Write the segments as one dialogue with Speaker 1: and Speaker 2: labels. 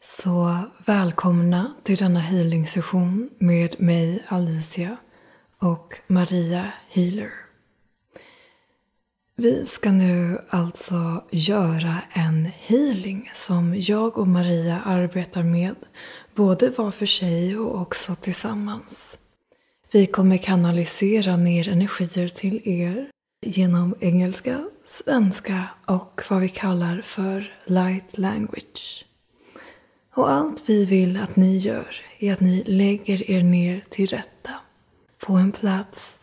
Speaker 1: Så välkomna till denna healing session med mig Alicia och Maria Healer. Vi ska nu alltså göra en healing som jag och Maria arbetar med både var för sig och också tillsammans. Vi kommer kanalisera ner energier till er genom engelska, svenska och vad vi kallar för light language. Och allt vi vill att ni gör är att ni lägger er ner till rätta på en plats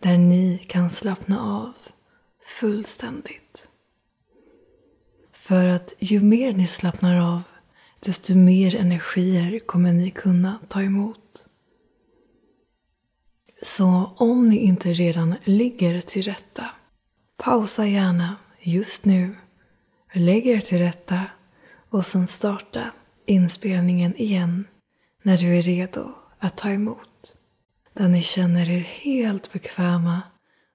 Speaker 1: där ni kan slappna av fullständigt. För att ju mer ni slappnar av desto mer energier kommer ni kunna ta emot. Så om ni inte redan ligger till rätta, pausa gärna just nu, lägg er till rätta och sen starta inspelningen igen när du är redo att ta emot. Där ni känner er helt bekväma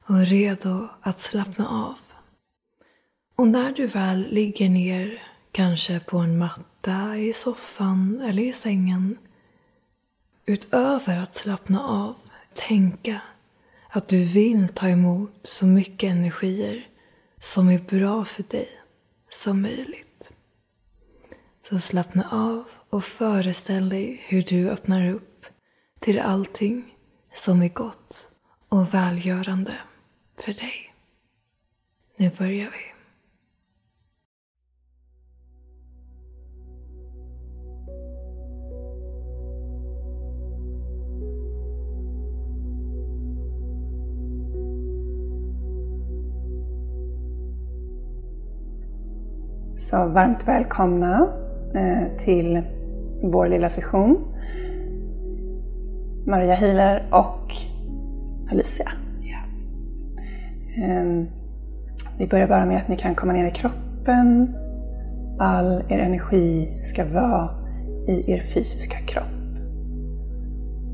Speaker 1: och redo att slappna av. Och när du väl ligger ner, kanske på en matta, i soffan eller i sängen, utöver att slappna av, tänka att du vill ta emot så mycket energier som är bra för dig som möjligt. Så slappna av och föreställ dig hur du öppnar upp till allting som är gott och välgörande för dig. Nu börjar vi.
Speaker 2: Så varmt välkomna till vår lilla session. Maria Hiler och Alicia. Ehm, vi börjar bara med att ni kan komma ner i kroppen. All er energi ska vara i er fysiska kropp.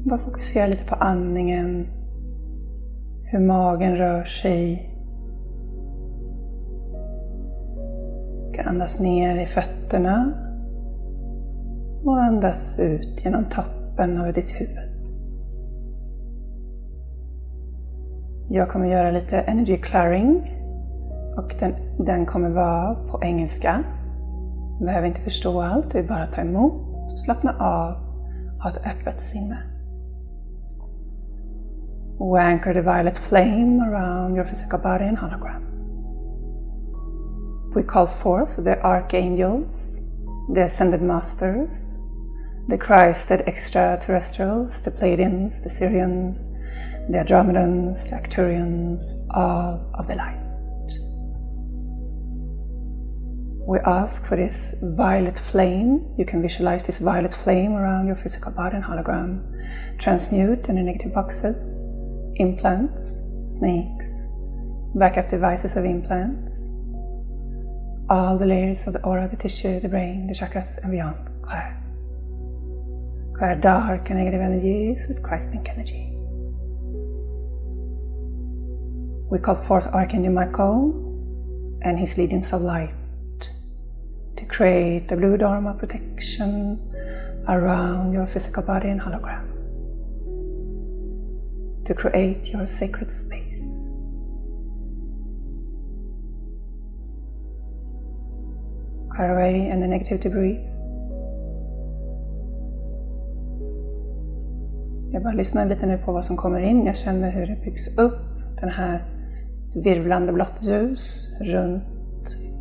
Speaker 2: Bara fokusera lite på andningen, hur magen rör sig. Du kan andas ner i fötterna och andas ut genom toppen av ditt huvud. Jag kommer göra lite energy clearing och den, den kommer vara på engelska. Du behöver inte förstå allt, det är bara att ta emot, slappna av och ha ett öppet sinne. We anchor the violet flame around your physical body and hologram. We call forth the archangels, the ascended masters, the Christed extraterrestrials, the Pleiadians, the Syrians, the Andromedans, the Arcturians, all of the light. We ask for this violet flame. You can visualize this violet flame around your physical body and hologram. Transmute any negative boxes, implants, snakes, backup devices of implants, all the layers of the aura, the tissue, the brain, the chakras, and beyond. Clear. Clear dark and negative energies with Christ pink energy. We call forth Archangel Michael and his legions of light to create the blue Dharma protection around your physical body and hologram. To create your sacred space. Clear and the negative debris. Jag bara lyssnar lite nu på vad som kommer in. Jag känner hur det byggs upp den här virvlande blått ljus runt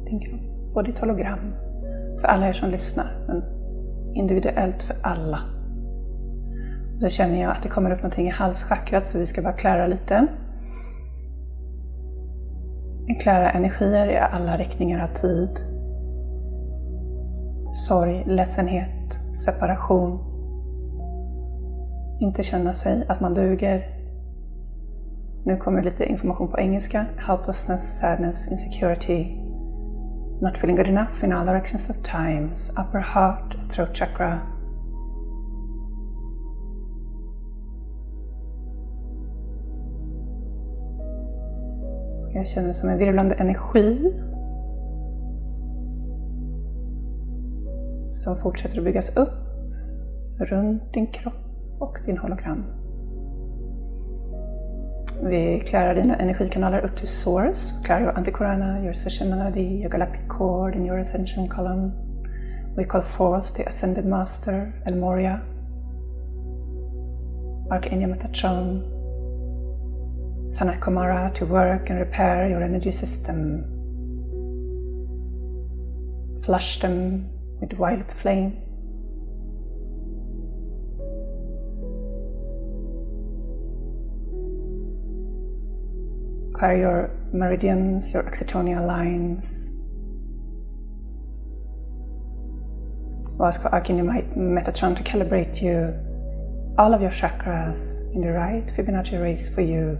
Speaker 2: din kropp och ditt hologram. För alla er som lyssnar, men individuellt för alla. Så känner jag att det kommer upp någonting i halschakrat så vi ska bara klara lite. Klara energier i alla riktningar av tid. Sorg, ledsenhet, separation. Inte känna sig att man duger, nu kommer lite information på engelska. Helplessness, sadness, insecurity, not feeling good enough in all directions of times, upper heart, throat chakra. Jag känner det som en virvlande energi. Som fortsätter att byggas upp runt din kropp och din hologram. Vi klarar dina energikanaler upp till source, klarar your antikorana, your session melody, your galactic cord and your ascension column. We call forth the ascended master, El Moria, Archangel Metatron, Sanat Kumara to work and repair your energy system. Flush them with wild flame. Clear your meridians, your oxytonial lines. Ask for Archangel Metatron to calibrate you, all of your chakras in the right Fibonacci race for you.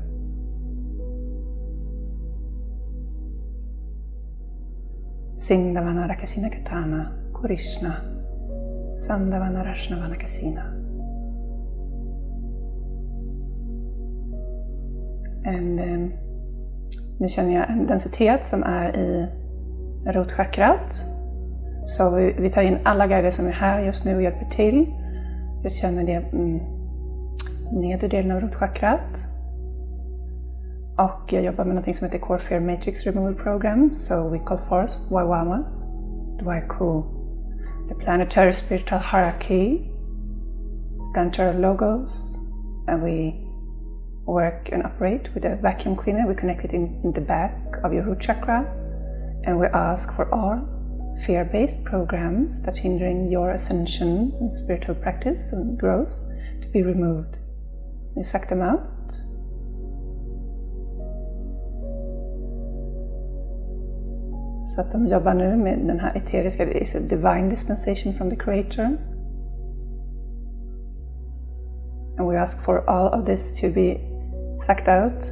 Speaker 2: Sindhavana Rakasina Katana, Krishna, Sandavana Rashnavana Kasina. And, um, eh, nu känner jag en densitet som är i rotchakrat. Så vi, vi tar in alla guider som är här just nu och hjälper till. Jag känner det mm, nedre delen av rotchakrat. Och jag jobbar med något som heter Core Fear Matrix Removal Program. So we call forth Wawamas, Dwaiku, the planetary spiritual hierarchy, planetary logos, and we work and operate with a vacuum cleaner. We connect it in, in the back of your root chakra, and we ask for all fear-based programs that hindering your ascension and spiritual practice and growth to be removed. We suck them out Så att de jobbar nu med den här eteriska, it's a divine dispensation from the creator. And we ask for all of this to be sucked out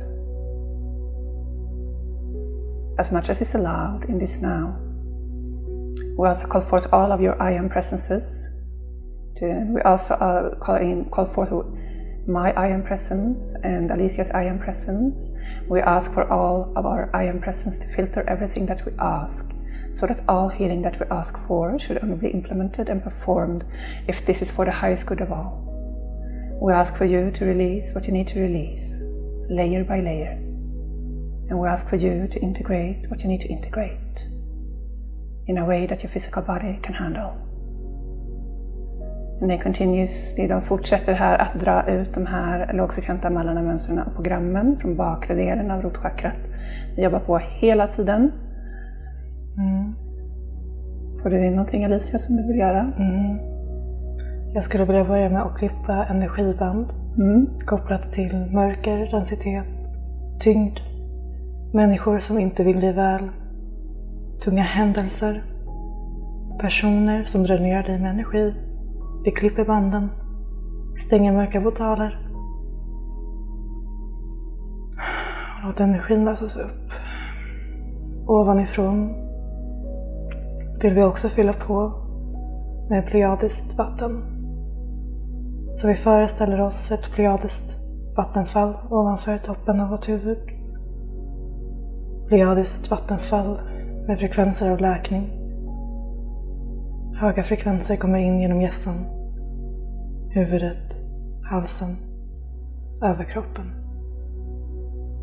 Speaker 2: as much as is allowed in this now. We also call forth all of your I am presences. We also uh, call, in, call forth my I am presence and Alicia's I am presence. We ask for all of our I am presence to filter everything that we ask, so that all healing that we ask for should only be implemented and performed if this is for the highest good of all. We ask for you to release what you need to release, layer by layer. And we ask for you to integrate what you need to integrate in a way that your physical body can handle. And they continues, de fortsätter här att dra ut de här lågfrekventa mallarna, mönstren och programmen från bakre delen av rotchakrat. Vi jobbar på hela tiden. Mm. Får du in någonting Alicia som du vill göra? Mm.
Speaker 1: Jag skulle vilja börja med att klippa energiband mm. kopplat till mörker, densitet, tyngd, människor som inte vill dig väl, tunga händelser, personer som dränerar dig med energi, vi klipper banden, stänger mörka portaler. Låt energin lösas upp. Ovanifrån vill vi också fylla på med plejadiskt vatten. Så vi föreställer oss ett plejadiskt vattenfall ovanför toppen av vårt huvud. Plejadiskt vattenfall med frekvenser av läkning. Höga frekvenser kommer in genom gässan huvudet, halsen, överkroppen.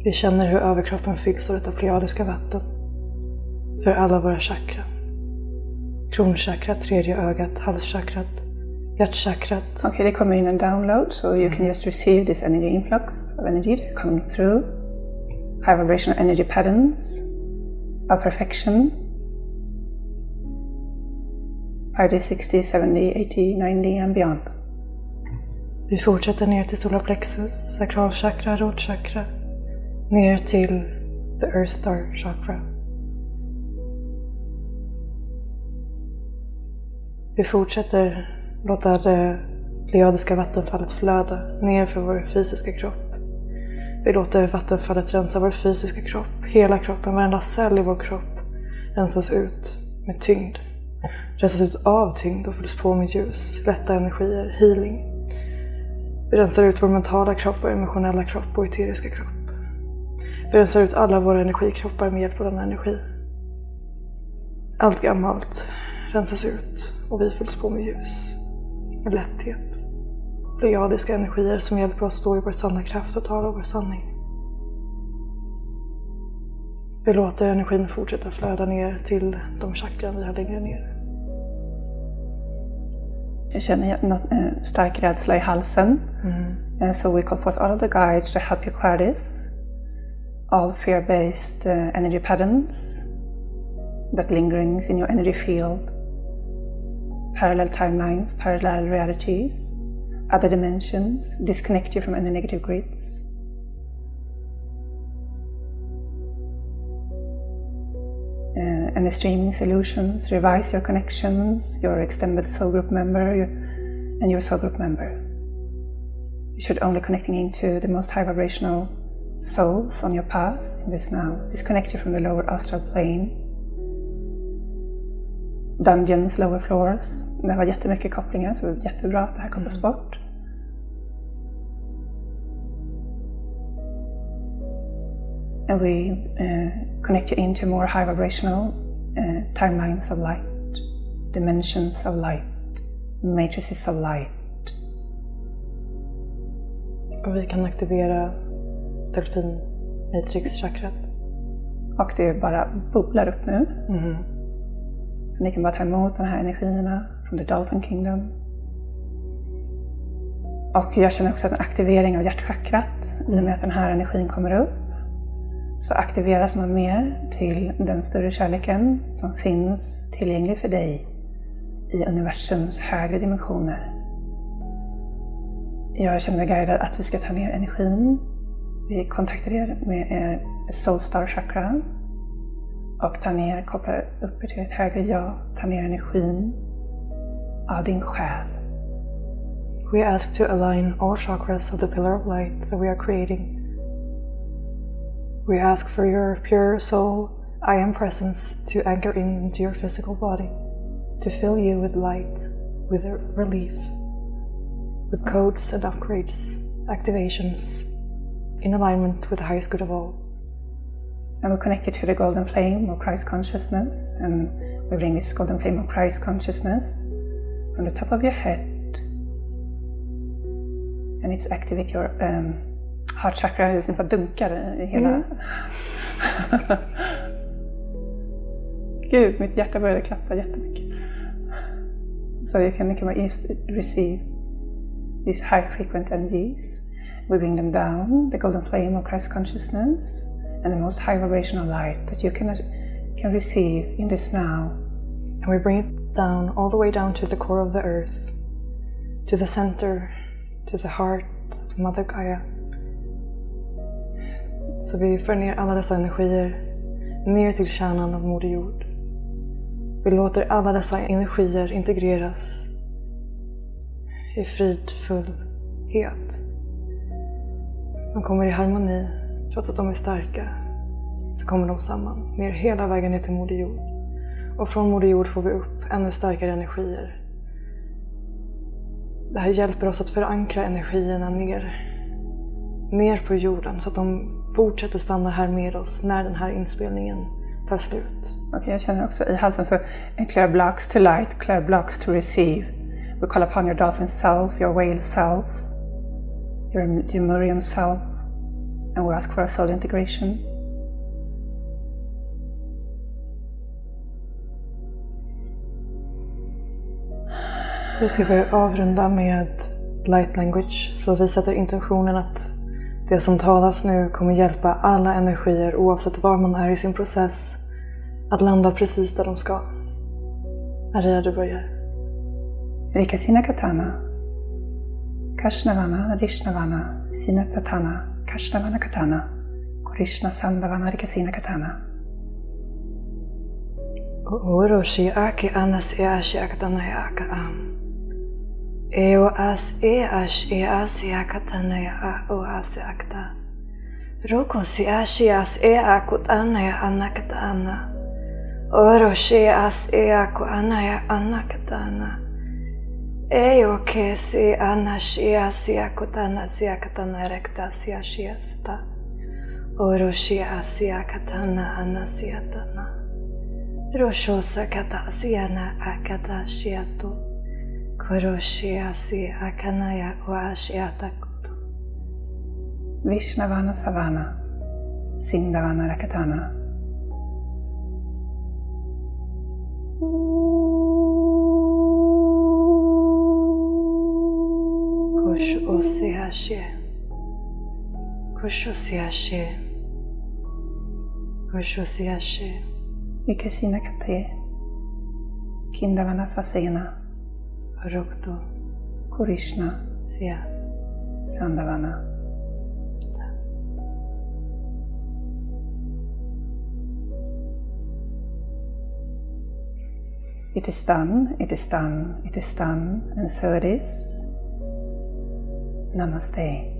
Speaker 1: Vi känner hur överkroppen fylls av detta plejadiska vatten för alla våra chakran. Kronchakrat, tredje ögat, halschakrat, hjärtchakrat.
Speaker 2: Okay, det kommer in en download so you can just receive this energy influx of energy coming through. High vibrational energy patterns of perfection 50, 60, 70, 80, 90 and beyond.
Speaker 1: Vi fortsätter ner till solarplexus, sakralchakra, rotchakra, ner till the earth star chakra. Vi fortsätter låta det pleiadiska vattenfallet flöda ner för vår fysiska kropp. Vi låter vattenfallet rensa vår fysiska kropp, hela kroppen, varenda cell i vår kropp rensas ut med tyngd. Rensas ut av tyngd och fylls på med ljus, lätta energier, healing. Vi rensar ut vår mentala kropp, vår emotionella kropp och eteriska kropp. Vi rensar ut alla våra energikroppar med hjälp av denna energi. Allt gammalt rensas ut och vi fylls på med ljus, med lätthet. Pleiadiska energier som hjälper oss stå i vår sanna kraft och tala vår sanning. Vi låter energin fortsätta flöda ner till de chakran vi har längre ner.
Speaker 2: Jag känner något, eh, stark rädsla i halsen. Mm. Uh, so we call forth all of the guides to help you clear this. All fear-based uh, energy patterns that lingerings in your energy field. Parallel timelines, parallel realities, other dimensions, disconnect you from any negative grids. Uh, any streaming solutions, revise your connections, your extended soul group member and your soul group member. You should only connecting into the most high vibrational souls on your path in this now. Disconnect you from the lower astral plane. Dungeons, lower floors. Det var jättemycket kopplingar så det är jättebra att det här kopplas mm. bort. and we uh, connect you into more high vibrational timelines of light, dimensions of light, matrices of light.
Speaker 1: Och vi kan aktivera delfin matrix-chakrat.
Speaker 2: Och det bara bubblar upp nu. Mm. Så ni kan bara ta emot de här energierna från the Dolphin Kingdom. Och jag känner också en aktivering av hjärtchakrat i och med att den här energin kommer upp så aktiveras man mer till den större kärleken som finns tillgänglig för dig i universums högre dimensioner. Jag känner mig guidad att vi ska ta ner energin. Vi kontaktar er med er Soulstar chakra och tar ner, kopplar upp er till ett högre jag, tar ner energin av din själ.
Speaker 1: We ask to align all chakras of the pillar of light that we are creating We ask for your pure soul, I am presence to anchor into your physical body, to fill you with light, with relief, with codes and upgrades, activations, in alignment with the highest good of all.
Speaker 2: And we'll connect you to the golden flame of Christ consciousness, and we bring this golden flame of Christ consciousness from the top of your head, and it's activate your um, heart chakra bara dunkar i hela... Mm. Gud, mitt hjärta började klappa jättemycket. So you can, you can receive these high frequent energies. We bring them down, the golden flame of Christ consciousness, and the most high vibrational light that you can, can receive in this now.
Speaker 1: And we bring it down, all the way down to the core of the earth, to the center, to the heart of Mother Gaia. Så vi för ner alla dessa energier ner till kärnan av Moder Jord. Vi låter alla dessa energier integreras i fridfullhet. De kommer i harmoni, trots att de är starka, så kommer de samman, ner hela vägen ner till Moder Jord. Och från Moder Jord får vi upp ännu starkare energier. Det här hjälper oss att förankra energierna ner, ner på jorden så att de fortsätter stanna här med oss när den här inspelningen tar slut.
Speaker 2: okay, jag känner också i halsen så clear blocks to light, clear blocks to receive. We call upon your dolphin self, your whale self, your Lemurian self, and we ask for a soul integration.
Speaker 1: Nu ska vi avrunda med light language, så vi sätter intentionen att det som talas nu kommer hjälpa alla energier oavsett var man är i sin process att landa precis där de ska. Maria, du börjar.
Speaker 2: Rikasina katana. Kashnavana, Rishnavana, Sina katana, Kashnavana katana, Krishna Sandavana, Rikasina katana.
Speaker 1: Oroshi aki anas e ashi akatana aka am. Eo as e as e as e akatana ya a o as e akta. Roko si ashi as e akut ana ya anakata ana. Oro she as e aku ana ya anakata ana. Eo ke si ana shi as e akutana si akatana rekta si ashi asta. Oro shi as e akatana ana si atana. Roshosa kata siana akata shiato. Koroshiyasi Akanaya Uashiyatakutu.
Speaker 2: Vishnavana Savana. Sindavana Rakatana.
Speaker 1: Kosh Osihashi. Kosh Osihashi. Kosh Osihashi.
Speaker 2: Vikasina Kate. Kindavana Sasena. Kurishna,
Speaker 1: sia.
Speaker 2: Sandhavana. It is done, it is done, it is done, and so it is. Namaste.